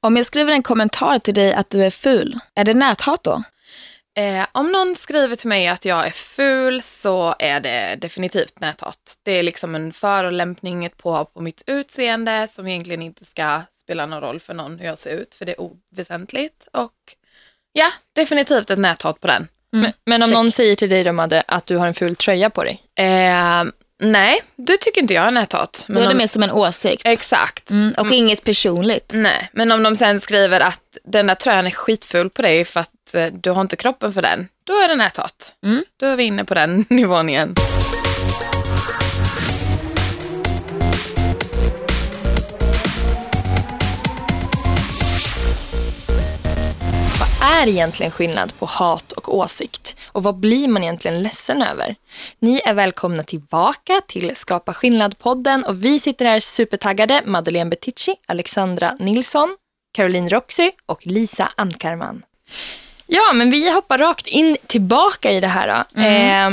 Om jag skriver en kommentar till dig att du är ful, är det näthat då? Eh, om någon skriver till mig att jag är ful så är det definitivt näthat. Det är liksom en förolämpning, ett påhopp på mitt utseende som egentligen inte ska spela någon roll för någon hur jag ser ut, för det är oväsentligt. Och ja, definitivt ett näthat på den. Men, men om Check. någon säger till dig Madde, att du har en ful tröja på dig. Eh, nej, det tycker inte jag är näthat. Då är det om, mer som en åsikt. Exakt. Mm, och inget personligt. Nej, men om de sen skriver att den där tröjan är skitful på dig för att eh, du har inte kroppen för den, då är det näthat. Mm. Då är vi inne på den nivån igen. Vad är egentligen skillnad på hat och åsikt? Och vad blir man egentligen ledsen över? Ni är välkomna tillbaka till Skapa skillnad-podden och vi sitter här supertaggade, Madeleine Betici, Alexandra Nilsson, Caroline Roxy och Lisa Ankarman. Ja, men vi hoppar rakt in tillbaka i det här. Då. Eh,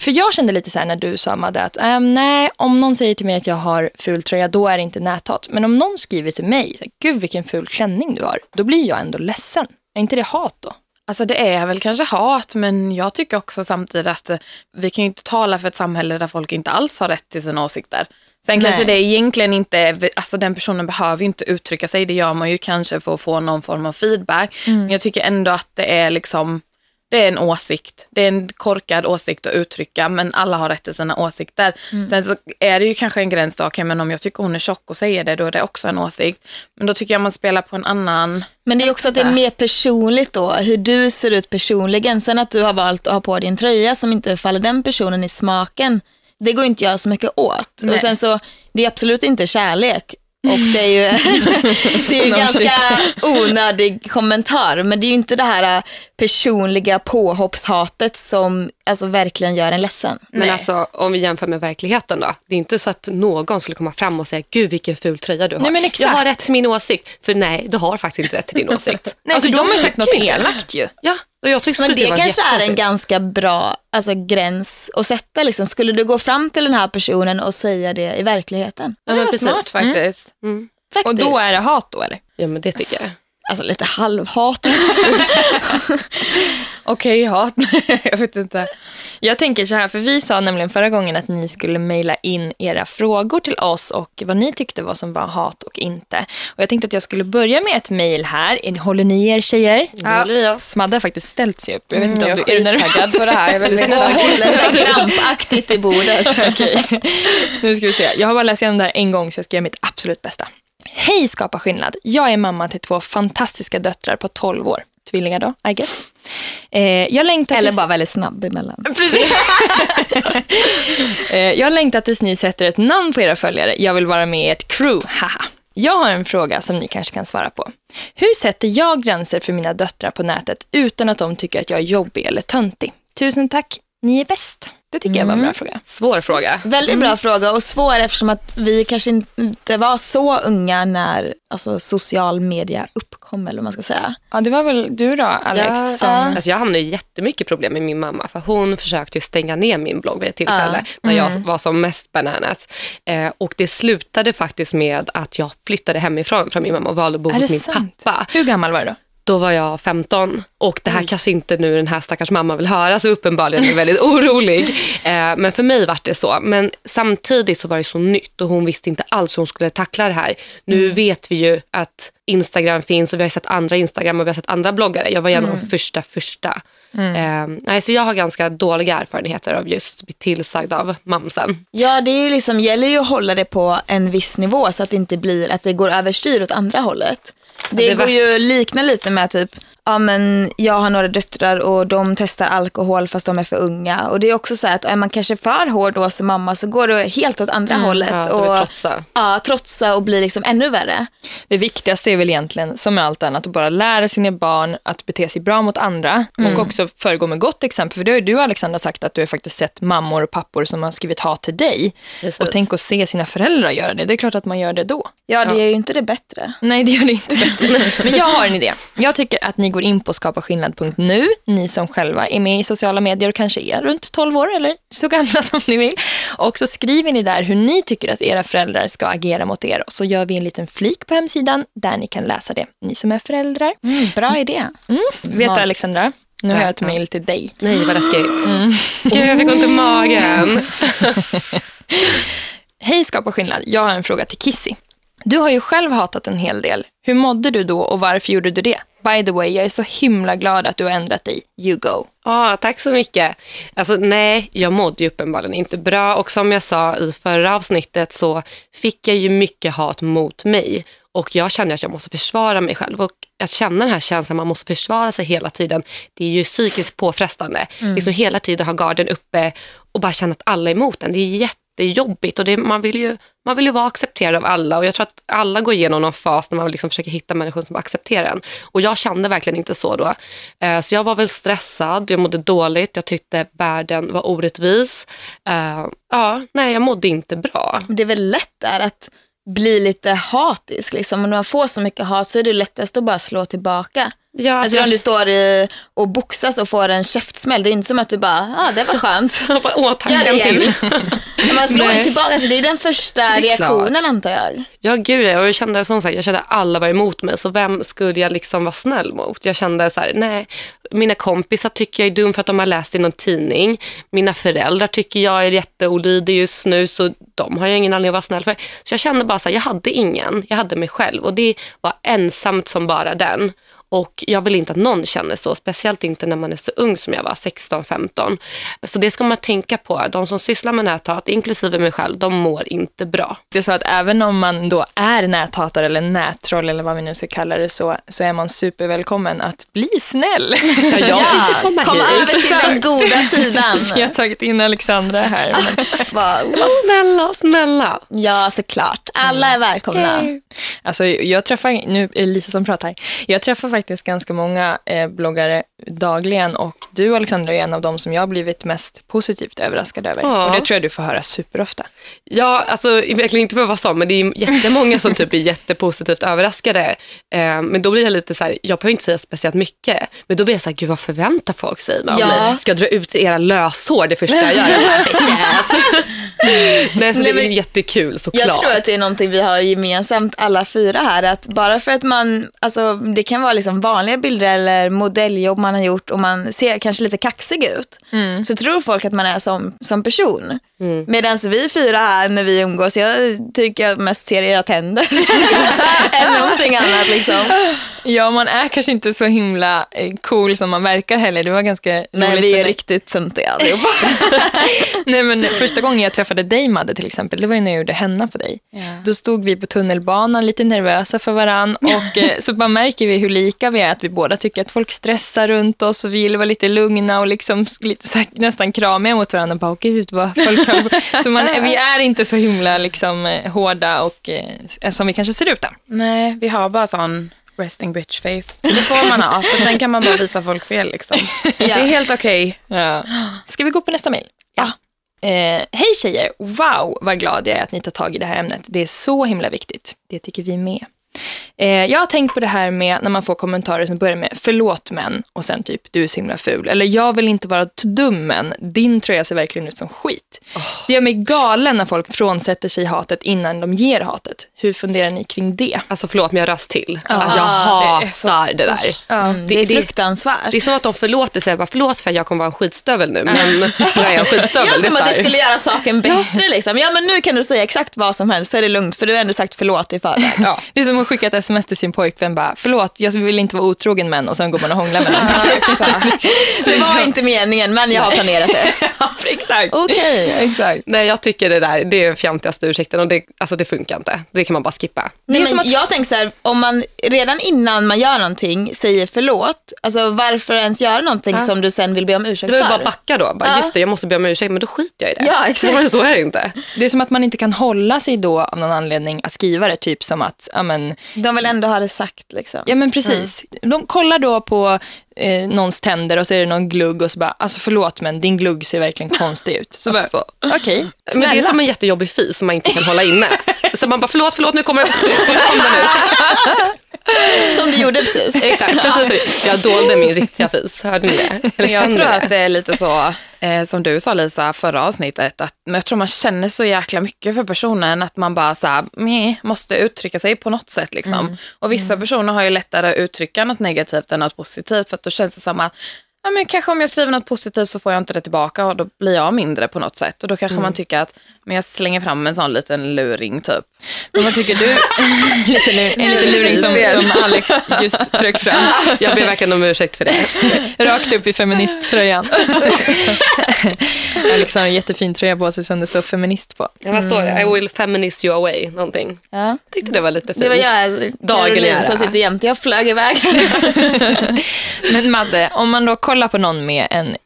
för jag kände lite så här när du sa Madde att ehm, nej, om någon säger till mig att jag har ful tröja, då är det inte näthat. Men om någon skriver till mig, gud vilken ful klänning du har, då blir jag ändå ledsen. Är inte det hat då? Alltså det är väl kanske hat, men jag tycker också samtidigt att eh, vi kan ju inte tala för ett samhälle där folk inte alls har rätt till sina åsikter. Sen Nej. kanske det egentligen inte, alltså den personen behöver ju inte uttrycka sig, det gör man ju kanske för att få någon form av feedback. Men jag tycker ändå att det är liksom, det är en åsikt. Det är en korkad åsikt att uttrycka, men alla har rätt till sina åsikter. Sen så är det ju kanske en gräns då, okej, men om jag tycker hon är tjock och säger det, då är det också en åsikt. Men då tycker jag man spelar på en annan, Men det är också att det är mer personligt då, hur du ser ut personligen. Sen att du har valt att ha på din tröja som inte faller den personen i smaken, det går inte att göra så mycket åt. Nej. Och sen så, det är absolut inte kärlek. Och det är ju, det är ju No ganska onödig kommentar, men det är ju inte det här äh, personliga påhoppshatet som alltså, verkligen gör en ledsen. Men Nej. alltså om vi jämför med verkligheten då. Det är inte så att någon skulle komma fram och säga, gud vilken ful tröja du har. Nej, men exakt. Jag har rätt till min åsikt. För nej, du har faktiskt inte rätt till din åsikt. Nej, Alltså, för de har sagt något elakt ju. Ja, och jag tycker Men det vara kanske är en ganska bra alltså, gräns att sätta. Liksom. Skulle du gå fram till den här personen och säga det i verkligheten? Ja, det men var precis. smart faktiskt. Mm. Faktiskt. Och då är det hat då eller? Ja, men det tycker jag. Alltså lite halvhat. Okej, hat, jag vet inte. Jag tänker så här, för vi sa nämligen förra gången att ni skulle mejla in era frågor till oss och vad ni tyckte var som var hat och inte. Och jag tänkte att jag skulle börja med ett mejl här. Är- Håller ni er tjejer? Ja. håller i oss. Madde har faktiskt ställt sig upp. Jag vet inte Mm, om du är nervös? på det här. Jag vill håller sig krampaktigt i bordet. Okej, nu ska vi se. Jag har bara läst igenom det här en gång så jag ska göra mitt absolut bästa. Hej Skapa skillnad. Jag är mamma till två fantastiska döttrar på 12 år. Tvillingar då, I guess. Eh, jag längtar Eller tills... bara väldigt snabb emellan. Precis. Eh, jag längtar tills ni sätter ett namn på era följare. Jag vill vara med i ert crew, haha. Jag har en fråga som ni kanske kan svara på. Hur sätter jag gränser för mina döttrar på nätet utan att de tycker att jag är jobbig eller töntig? Tusen tack, ni är bäst. Det tycker jag var en bra fråga. Svår fråga. Väldigt bra fråga och svår eftersom att vi kanske inte var så unga när alltså, social media uppkom eller vad man ska säga. Ja, det var väl du då, Alex? Ja, som... Alltså jag hamnade i jättemycket problem med min mamma för hon försökte ju stänga ner min blogg vid ett tillfälle när jag var som mest bananas. Eh, och det slutade faktiskt med att jag flyttade hemifrån från min mamma och valde att bo Är hos min sant? pappa. Hur gammal var du då? Då var jag 15 och det här kanske inte nu den här stackars mamma vill höra så uppenbarligen är jag väldigt orolig. Eh, men för mig var det så. Men samtidigt så var det så nytt och hon visste inte alls hur hon skulle tackla det här. Nu vet vi ju att Instagram finns och vi har sett andra Instagram och vi har sett andra bloggare. Jag var en av de första första. Eh, nej, så jag har ganska dåliga erfarenheter av just bli tillsagd av mamsen. Ja, det är ju liksom, gäller ju att hålla det på en viss nivå så att det inte blir att det går överstyr åt andra hållet. Det, det går var- ju att likna lite med typ, ja men jag har några döttrar och de testar alkohol fast de är för unga. Och det är också så här att är man kanske för hård då som mamma så går det helt åt andra hållet. Ja, och, trotsa. Ja, trotsa och bli liksom ännu värre. Det viktigaste är väl egentligen, som med allt annat, att bara lära sina barn att bete sig bra mot andra och också föregå med gott exempel. För det har ju du Alexandra sagt att du har faktiskt sett mammor och pappor som har skrivit hat till dig. Precis. Och tänk att se sina föräldrar göra det. Det är klart att man gör det då. Ja, det är ju inte det bättre. Nej, det gör det inte bättre. Men jag har en idé. Jag tycker att ni går in på skapaskillnad.nu, ni som själva är med i sociala medier och kanske är runt 12 år eller så gamla som ni vill. Och så skriver ni där hur ni tycker att era föräldrar ska agera mot er. Och så gör vi en liten flik på hemsidan där ni kan läsa det, ni som är föräldrar. Mm, bra idé. Vet du. Alexandra? Nu har jag ett mejl till dig. Nej, vad läskigt. Gud, jag fick ont i magen. Hej Skapa skillnad, jag har en fråga till Kissy. Du har ju själv hatat en hel del. Hur mådde du då och varför gjorde du det? By the way, jag är så himla glad att du har ändrat dig. You go. Ja, tack så mycket. Alltså, nej, jag mådde ju uppenbarligen inte bra och som jag sa i förra avsnittet så fick jag ju mycket hat mot mig och jag kände att jag måste försvara mig själv och att känna den här känslan man måste försvara sig hela tiden, det är ju psykiskt påfrestande. Liksom hela tiden ha garden uppe och bara känna att alla är emot en. Det är jättejobbigt och det, man, vill ju, man vill ju vara accepterad av alla och jag tror att alla går igenom någon fas när man liksom försöker hitta människor som accepterar en. Och jag kände verkligen inte så då. Eh, Så jag var väl stressad, jag mådde dåligt, jag tyckte världen var orättvis. Eh, Ja, nej jag mådde inte bra. Det är väl lätt där att bli lite hatisk. Liksom. Och när man får så mycket hat så är det lättast att bara slå tillbaka. Ja, Alltså om du står i, och boxas och får en käftsmäll, det är inte som att du bara, ja ah, det var skönt. jag åh tack, en till. man slår ju Nej. tillbaka, alltså det är den första är reaktionen klart. antar jag. Ja, gud ja. och jag kände som sagt, jag kände att alla var emot mig, så vem skulle jag liksom vara snäll mot? Jag kände så här, nej, mina kompisar tycker jag är dum för att de har läst i någon tidning. Mina föräldrar tycker jag är jätteolydig just nu, så de har jag ingen anledning att vara snäll för. Så jag kände bara så här, jag hade ingen, jag hade mig själv och det var ensamt som bara den. Och jag vill inte att någon känner så, speciellt inte när man är så ung som jag var, 16-15. Så det ska man tänka på. De som sysslar med näthat, inklusive mig själv, de mår inte bra. Det är så att även om man då är näthatare eller nättroll eller vad vi nu ska kalla det så, så är man supervälkommen att bli snäll. Ja, jag ju komma Kom hit. över till den goda sidan. Vi har tagit in Alexandra här. Men, snälla, snälla. Ja, såklart. Alla är välkomna. alltså, jag träffar, nu är det Lisa som pratar, jag träffar faktiskt ganska många eh, bloggare dagligen och du Alexandra är en av dem som jag har blivit mest positivt överraskad över. Ja. Och det tror jag du får höra superofta. Ja, alltså verkligen inte för att vara så, men det är jättemånga som typ är jättepositivt överraskade. Eh, men då blir jag lite så här, jag behöver inte säga speciellt mycket, men då blir jag så här, gud vad förväntar folk sig Ja. Ska jag dra ut era löshår det första jag gör? Nej, så det är jättekul såklart. Jag tror att det är någonting vi har gemensamt alla fyra här. Att bara för att man, alltså det kan vara liksom vanliga bilder eller modelljobb man har gjort och man ser kanske lite kaxig ut. Så tror folk att man är som, som person. Medan vi fyra här när vi umgås, jag tycker jag mest ser era tänder. än någonting annat liksom. Ja, man är kanske inte så himla eh, cool som man verkar heller. Det var ganska Nej, roligt vi är riktigt töntiga allihopa. Nej, men första gången jag träffade dig Madde till exempel, det var ju när jag gjorde henna på dig. Då stod vi på tunnelbanan lite nervösa för varann och eh, så bara märker vi hur lika vi är, att vi båda tycker att folk stressar runt oss och vi vill vara lite lugna och liksom lite här, nästan kramiga mot varandra. Och bara, åh gud, vad folk har... Så man, vi är inte så himla liksom, eh, hårda och eh, som vi kanske ser ut då. Nej, vi har bara sån resting bitch face. Det får man ha, för sen kan man bara visa folk fel liksom. Det är helt okej. Ja. Ska vi gå på nästa mejl? Ja. Eh, Hej tjejer! Wow, vad glad jag är att ni tar tag i det här ämnet. Det är så himla viktigt. Det tycker vi med. Eh, jag har tänkt på det här med när man får kommentarer som börjar med förlåt men och sen typ du är så himla ful. Eller jag vill inte vara dum men din tröja ser verkligen ut som skit. Det gör mig galen när folk frånsätter sig hatet innan de ger hatet. Hur funderar ni kring det? Alltså förlåt men jag röst till. Alltså, jag det är så- hatar det där. Mm, det är fruktansvärt. Det är som att de förlåter sig. Bara, förlåt för att jag kommer vara en skitstövel nu, men nu är jag en skitstövel. Ja, det är som att det skulle göra saken bättre. Liksom. Ja, men nu kan du säga exakt vad som helst så är det lugnt för du har ändå sagt förlåt i förväg. Ja. Det är som att skicka ett sms till sin pojkvän bara, förlåt, jag vill inte vara otrogen men och sen går man och hånglar med någon. Det var inte meningen men jag har planerat det. Exakt. Okej. Exakt. Nej, jag tycker det där det är den fjantigaste ursäkten och det, alltså, det funkar inte. Det kan man bara skippa. Nej, men att- Jag tänker så här, om man redan innan man gör någonting säger förlåt, alltså varför ens göra någonting som du sen vill be om ursäkt Det var ju för? bara backa då. Bara, Ja. Just det, jag måste be om ursäkt, men då skiter jag i det. Ja, exakt. Så är det inte. Det är som att man inte kan hålla sig då av någon anledning att skriva det, typ som att, ja men, De vill ändå ha det sagt liksom. ja men precis. De kollar då på eh, någons tänder och så är det någon glugg och så bara, alltså förlåt men din glugg ser verkligen konstig ut. Så bara, Alltså. okej, Men det är som en jättejobbig fis som man inte kan hålla inne. Så man bara, förlåt, förlåt, nu kommer. Och så kom den ut. Som du gjorde precis. Exakt, precis. Jag dolde min riktiga fis. Hörde ni det? Eller Jag tror det? att det är lite så, eh, som du sa Lisa, förra avsnittet, att men jag tror man känner så jäkla mycket för personen att man bara så här, meh, måste uttrycka sig på något sätt. Liksom. Och vissa personer har ju lättare att uttrycka något negativt än något positivt, för då känns det som att ja, men kanske om jag skriver något positivt så får jag inte det tillbaka och då blir jag mindre på något sätt. Och då kanske man tycker att men jag slänger fram en sån liten luring typ. Men vad tycker du? lite en liten luring som, som Alex just tryckte fram. Jag ber verkligen om ursäkt för det. Rakt upp i feministtröjan. Alex har en jättefin tröja på sig som det står feminist på. Ja, vad står det? I will feminist you away, någonting. Ja. Tyckte det var lite fint. Det var jag, Dagen som sitter jämte. Jag flög iväg. Men Madde, om man då kollar på någon med en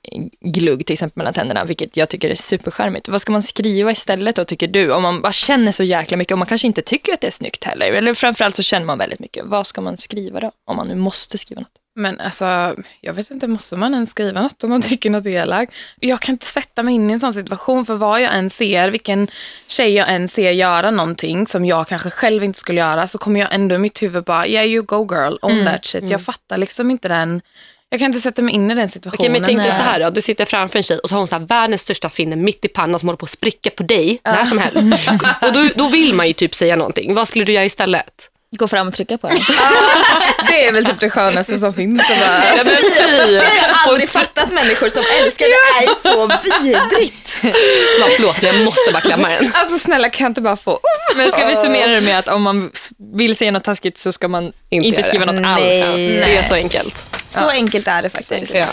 glugg till exempel mellan tänderna, vilket jag tycker är supercharmigt, vad ska man skriva istället då tycker du? Om man bara känner så jäkla mycket, och man kanske inte tycker att det är snyggt heller, eller framförallt så känner man väldigt mycket. Vad ska man skriva då? Om man nu måste skriva något. Men alltså, jag vet inte, måste man ens skriva något om man tycker något är elakt? Jag kan inte sätta mig in i en sån situation, för vad jag än ser, vilken tjej jag än ser göra någonting som jag kanske själv inte skulle göra, så kommer jag ändå i mitt huvud bara, yeah you go girl, own that shit. Jag fattar liksom inte den, jag kan inte sätta mig in i den Okej, situationen. men tänk dig så här då. Du sitter framför en tjej och så har hon så här världens största finne mitt i pannan som håller på att spricka på dig när som helst. Och då, då vill man ju typ säga någonting. Vad skulle du göra istället? Gå fram och trycka på den. Det är väl typ det skönaste som finns. Så bara, Ja, men! Jag har aldrig fattat människor som älskar det. är så vidrigt. Så bara, förlåt, men jag måste bara klämma en. alltså snälla kan jag inte bara få, Men ska vi summera det med att om man vill säga något taskigt så ska man Inte inte, skriva något alls? Nej. Det är så enkelt. Så enkelt är det faktiskt. Ja.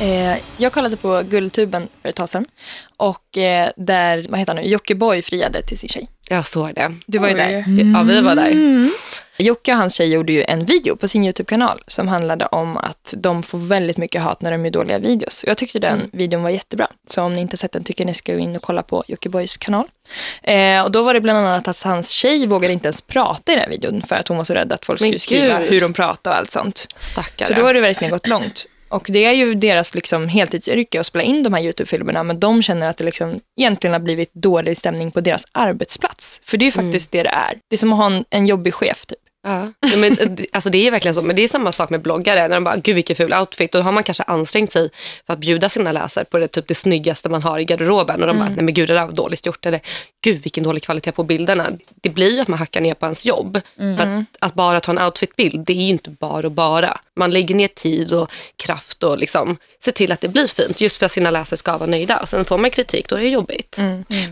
Eh, jag kollade på Guldtuben för ett tag sedan och eh, där, vad heter han nu, Jockiboi friade till sin tjej. Jag såg det. Du var ju där. Ja, vi var där. Jocke och hans tjej gjorde ju en video på sin YouTube-kanal som handlade om att de får väldigt mycket hat när de gör dåliga videos. Jag tyckte den videon var jättebra. Så om ni inte sett den tycker ni ska gå in och kolla på Jockiboi kanal. Eh, och då var det bland annat att hans tjej vågade inte ens prata i den här videon för att hon var så rädd att folk skulle skriva hur de pratade och allt sånt. Stackare. Så då har det verkligen gått långt. Och det är ju deras liksom heltidsyrke att spela in de här YouTube-filmerna, men de känner att det liksom egentligen har blivit dålig stämning på deras arbetsplats. För det är ju faktiskt det det är. Det är som att ha en, en jobbig chef typ. Ja. Ja, men, eh, det- alltså, det är verkligen så. Men det är samma sak med bloggare. När de bara, gud vilken ful outfit. Då har man kanske ansträngt sig för att bjuda sina läsare på det, typ det snyggaste man har i garderoben. Och de bara, nej men gud det där var dåligt gjort. Eller gud vilken dålig kvalitet på bilderna. Det blir ju att man hackar ner på ens jobb. För att, att bara ta en outfitbild, det är ju inte bara och bara. Man lägger ner tid och kraft och liksom ser till att det blir fint. Just för att sina läsare ska vara nöjda. Och sen får man kritik, då är det jobbigt.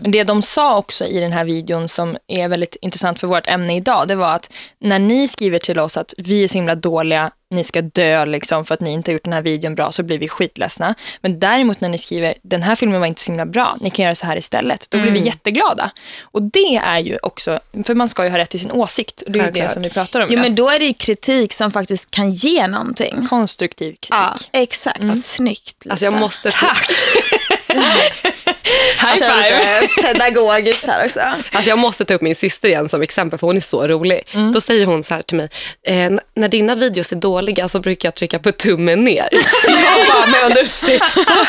Men det de sa också i den här videon som är väldigt intressant för vårt ämne idag, det var att när ni skriver till oss att vi är så himla dåliga, ni ska dö liksom för att ni inte har gjort den här videon bra, så blir vi skitledsna. Men däremot när ni skriver, den här filmen var inte så himla bra, ni kan göra så här istället, då blir vi jätteglada. Och det är ju också, för man ska ju ha rätt till sin åsikt, och det är ju det som vi pratar om Jo, idag. men då är det ju kritik som faktiskt kan ge någonting. Konstruktiv kritik. Ja, exakt. Snyggt Lisa. Alltså jag måste... High Kör five! lite pedagogiskt här också. Alltså jag måste ta upp min syster igen som exempel, för hon är så rolig. Då säger hon så här till mig, eh, när dina videos är dåliga så brukar jag trycka på tummen ner. jag bara, men ursäkta?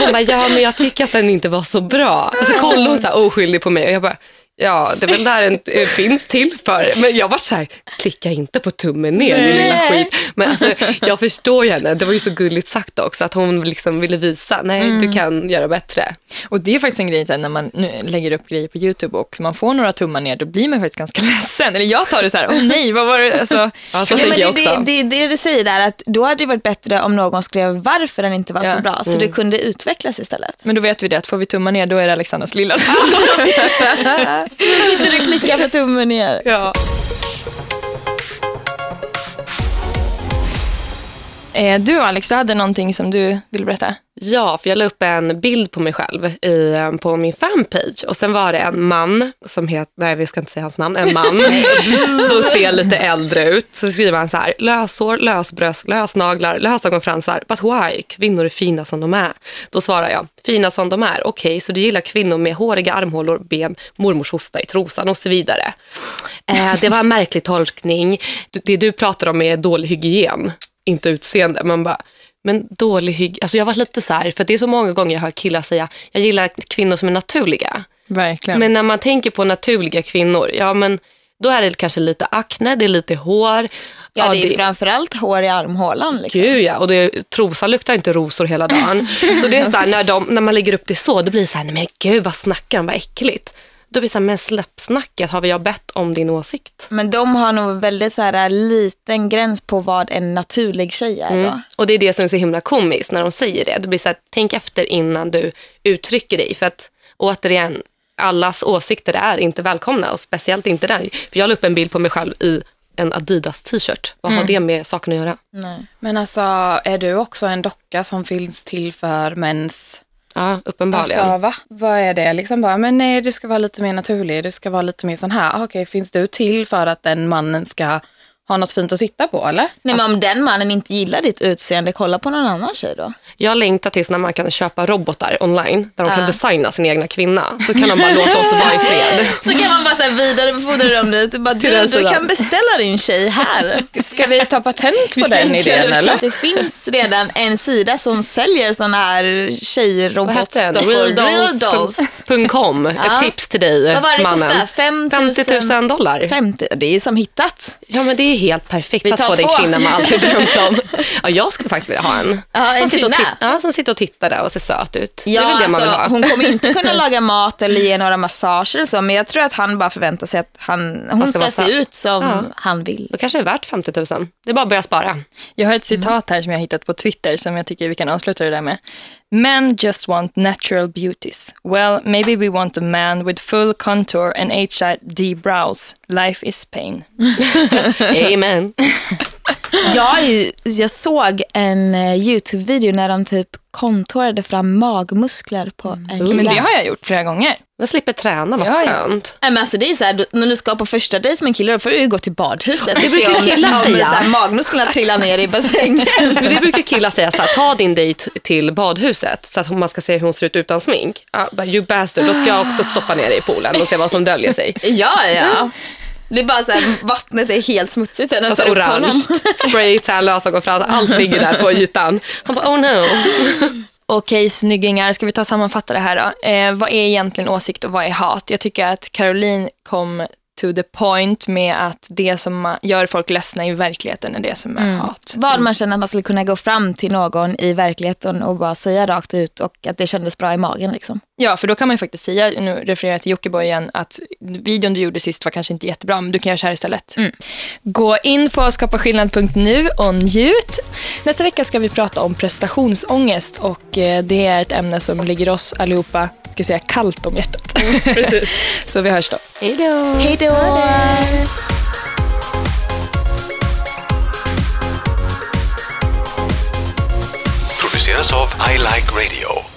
Hon bara, ja men jag tycker att den inte var så bra. Och så kollar hon så här oskyldig på mig och jag bara, ja det är väl där den finns till för. Men jag var så här, klicka inte på tummen ner din lilla skit. Men alltså, jag förstår ju henne, det var ju så gulligt sagt också, att hon liksom ville visa, nej du kan göra bättre. Och det är faktiskt en grej så här, när man nu lägger upp grejer på YouTube och man får några tummar ner, då blir man faktiskt ganska ledsen. Eller jag tar det så här, åh nej, vad var det? Alltså, Ja, så men det, också. det, det det du säger där, att då hade det varit bättre om någon skrev varför den inte var Ja. så bra, så det kunde utvecklas istället. men då vet vi det, att får vi tummar ner, då är det Alexandras lilla Sitter du klicka på tummen ner. Ja. Eh, Du Alex, du hade någonting som du ville berätta. Ja, för jag la upp en bild på mig själv i, eh, på min fanpage och sen var det en man som heter, nej vi ska inte säga hans namn, en man som ser lite äldre ut. Så skriver han så här, löshår, lösbröst, lösnaglar, lösögonfransar, but why? Kvinnor är fina som de är. Då svarar jag, fina som de är, okej, så du gillar kvinnor med håriga armhålor, ben, mormors hosta i trosan och så vidare. Eh, det var en märklig tolkning. Det du pratar om är dålig hygien, inte utseende. Man bara, men dålig hygien, alltså jag har varit lite så här, för det är så många gånger jag hör killar säga, jag gillar kvinnor som är naturliga. Verkligen. Men när man tänker på naturliga kvinnor, ja men Då är det kanske lite akne, det är lite hår. Ja, det är framförallt hår i armhålan. Liksom. Gud ja, och det, trosa luktar inte rosor hela dagen. så det är så här, när, de, när man lägger upp det så, då blir det så här, nej men gud vad snackar de, vad äckligt. Då blir det så här, men släpp snacket, har vi jag bett om din åsikt? Men de har nog väldigt så här, liten gräns på vad en naturlig tjej är. Då. Och det är det som är så himla komiskt när de säger det. Det blir så här, tänk efter innan du uttrycker dig. För att återigen, allas åsikter är inte välkomna och speciellt inte den. För jag la upp en bild på mig själv i en Adidas t-shirt. Vad har det med saken att göra? Nej. Men alltså, är du också en docka som finns till för mäns... Ja, uppenbarligen. Alltså, va? Vad är det? Liksom bara, men nej, du ska vara lite mer naturlig. Du ska vara lite mer sån här. Ah, okej, finns du till för att den mannen ska ha något fint att titta på, eller? Nej, men om den mannen inte gillar ditt utseende, kolla på någon annan tjej då. Jag längtar tills när man kan köpa robotar online där de kan designa sin egna kvinna. Så kan de bara låta oss vara i fred. Så kan man bara så här vidarebefordra dem dit. Bara, du, du kan beställa din tjej här. Ska vi ta patent på den idén, eller? Det finns redan en sida som säljer sådana här tjejrobotstoffar. Real dolls. Realdols.com. Ja. Ett tips till dig, Vad var det mannen. kostar? 5 50 000 dollar. 50, det är som hittat. Ja, men det är helt perfekt Vi för att få den två. kvinna man alltid drömt om. Ja, jag skulle faktiskt vilja ha en. Ja, en som, sitter och kvinna. ja, som sitter och tittar där och ser söt ut. Ja, det är väl det man vill alltså, ha. hon kommer inte kunna laga mat eller ge några massager och så, men jag tror att han bara förväntar sig att han, hon det ska se ut som Ja. han vill. Då kanske det är värt 50 000. Det är bara att börja spara. Jag har ett citat här som jag har hittat på Twitter som jag tycker vi kan avsluta det där med. Men just want natural beauties. Well, maybe we want a man with full contour and HID brows. Life is pain. Amen. Jag, ju- jag såg en eh, YouTube-video när de typ kontorade fram magmuskler på en kille. Men det har jag gjort flera gånger. Man slipper träna, vad skönt. Nej, men alltså det är så här, när du ska på första dejt med en kille då får du ju gå till badhuset och Det se brukar om, killar om säga. så här, magmusklerna trillar ner i bassängen. Men det brukar killar säga så här, ta din dejt till badhuset så att man ska se hur hon ser ut utan smink. Ja, bara, you bastard, då ska jag också stoppa ner dig i poolen och se vad som döljer sig. ja, ja. Det är bara så här, vattnet är helt smutsigt. Sen Fast orange, spray, tan, lösögonfransar, allt ligger där på ytan. Han bara, oh no. Okej, snyggingar, ska vi ta och sammanfatta det här då? Eh, vad är egentligen åsikt och vad är hat? Jag tycker att Caroline kom to the point med att det som gör folk ledsna i verkligen är det som är hat. Vad man känner att man skulle kunna gå fram till någon i verkligheten och bara säga rakt ut och att det kändes bra i magen. Liksom. Ja, för då kan man ju faktiskt säga, nu refererar jag till Jockiboi igen, att videon du gjorde sist var kanske inte jättebra, men du kan göra så här istället. Gå in på skapaskillnad.nu och njut. Nästa vecka ska vi prata om prestationsångest och eh, det är ett ämne som ligger oss allihopa, ska säga, kallt om hjärtat. Precis. så vi hörs då. Hej då. Hej då! produceras av I Like Radio.